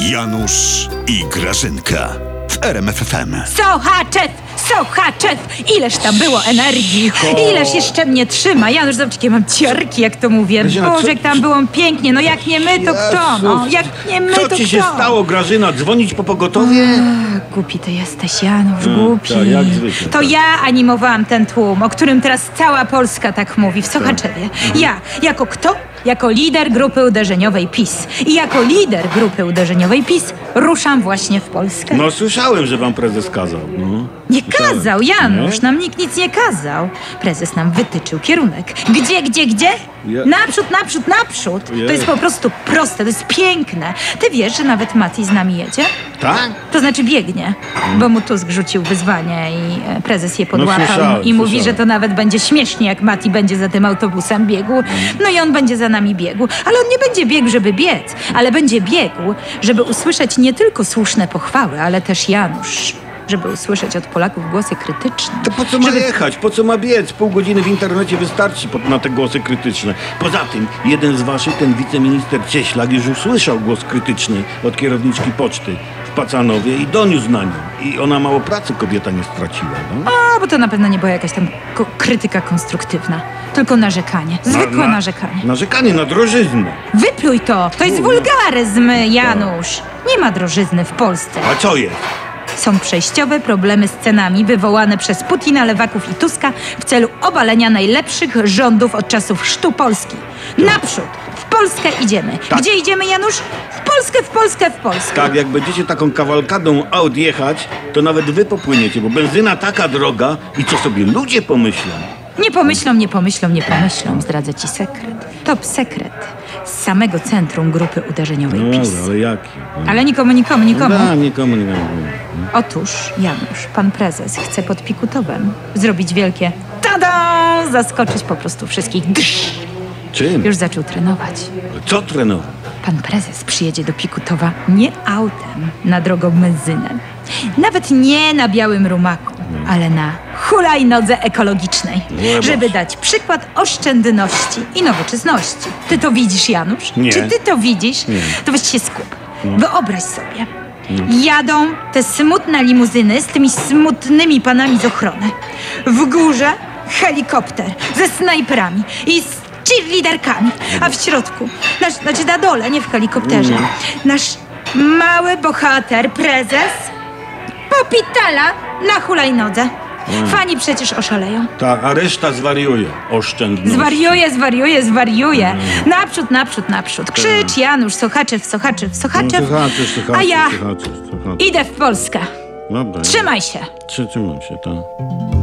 Janusz i Grażynka w RMFFM. Sochaczew! Sochaczew! Ileż tam było energii! Ileż jeszcze mnie trzyma! Janusz, zobacz, jakie mam ciarki, jak to mówię. Grażyna, Boże, co- jak tam było pięknie. No jak nie my, to kto? No, jak nie my, Co to ci kto? się stało, Grażyna? Dzwonić po pogotowie? Ach, Głupi ty jesteś, Janusz, Mm, głupi. tak, jak zwykle, to tak. ja animowałam ten tłum, o którym teraz cała Polska tak mówi, w Sochaczewie. Mhm. Ja, jako kto? Jako lider grupy uderzeniowej PiS. I jako lider grupy uderzeniowej PiS ruszam właśnie w Polskę. No słyszałem, że wam prezes kazał. No. Nie Słyszałem. kazał, Janusz, Nie? nam nikt nic nie kazał. Prezes nam wytyczył kierunek. Gdzie, gdzie, gdzie? Ja- Naprzód, naprzód, naprzód. Ojej. To jest po prostu proste, to jest piękne. Ty wiesz, że nawet Mati z nami jedzie? Tak? To znaczy biegnie, bo mu Tusk rzucił wyzwanie i e, prezes je podłapał słyszałem, i mówi, słyszałem. że to nawet będzie śmiesznie, jak Mati będzie za tym autobusem biegł. No i on będzie za nami biegł. Ale on nie będzie biegł, żeby biec, ale będzie biegł, żeby usłyszeć nie tylko słuszne pochwały, ale też Janusz, żeby usłyszeć od Polaków głosy krytyczne. To po co ma żeby... jechać? Po co ma biec? Pół godziny w internecie wystarczy na te głosy krytyczne. Poza tym, jeden z waszych, ten wiceminister Cieślak, już usłyszał głos krytyczny od kierowniczki poczty Pacanowie i doniósł na nią. I ona mało pracy kobieta nie straciła. No? A, bo to na pewno nie była jakaś tam ko- krytyka konstruktywna, tylko narzekanie. Zwykłe Na- na- narzekanie. Narzekanie na drożyznę. Wypluj to! To jest wulgaryzm, Janusz! Nie ma drożyzny w Polsce. A co jest? Są przejściowe problemy z cenami wywołane przez Putina, Lewaków i Tuska w celu obalenia najlepszych rządów od czasów sztu Polski. Naprzód! W Polskę idziemy. Tak. Gdzie idziemy, Janusz? W Polskę, w Polskę, w Polskę. Tak, jak będziecie taką kawalkadą aut jechać, to nawet wy popłyniecie, bo benzyna taka droga i co sobie ludzie pomyślą. Nie pomyślą, nie pomyślą, nie pomyślą. Zdradzę ci sekret. Top sekret z samego centrum grupy uderzeniowej No PiS. dobra, ale jaki? Ale nikomu, nikomu, nikomu. Da, nikomu nie wiem. Otóż, Janusz, pan prezes chce pod Pikutowem zrobić wielkie tada! Zaskoczyć po prostu wszystkich. Czym? Już zaczął trenować. Co trenował? Pan prezes przyjedzie do Pikutowa nie autem na drogą benzynę. Nawet nie na białym rumaku, ale na hulajnodze ekologicznej. Nie Żeby masz. dać przykład oszczędności i nowoczesności. Ty to widzisz, Janusz? Nie. Czy ty to widzisz? Nie. To weź się skup. Wyobraź sobie. Jadą te smutne limuzyny z tymi smutnymi panami z ochrony. W górze helikopter ze snajperami i z cheerleaderkami, a w środku, nasz, znaczy na dole, nie w helikopterze, nasz mały bohater, prezes, popitala na hulajnodze. Fani przecież oszaleją. Tak, a reszta zwariuje. Oszczędność. Zwariuje, zwariuje, zwariuje. Naprzód, naprzód, naprzód. Krzycz, Janusz, Sochaczew, Sochaczew, Sochaczew. No, słuchacie, słuchacie, A ja słuchacie, słuchacie. idę w Polskę. Dobra. Trzymaj się. Trzymam się, tak.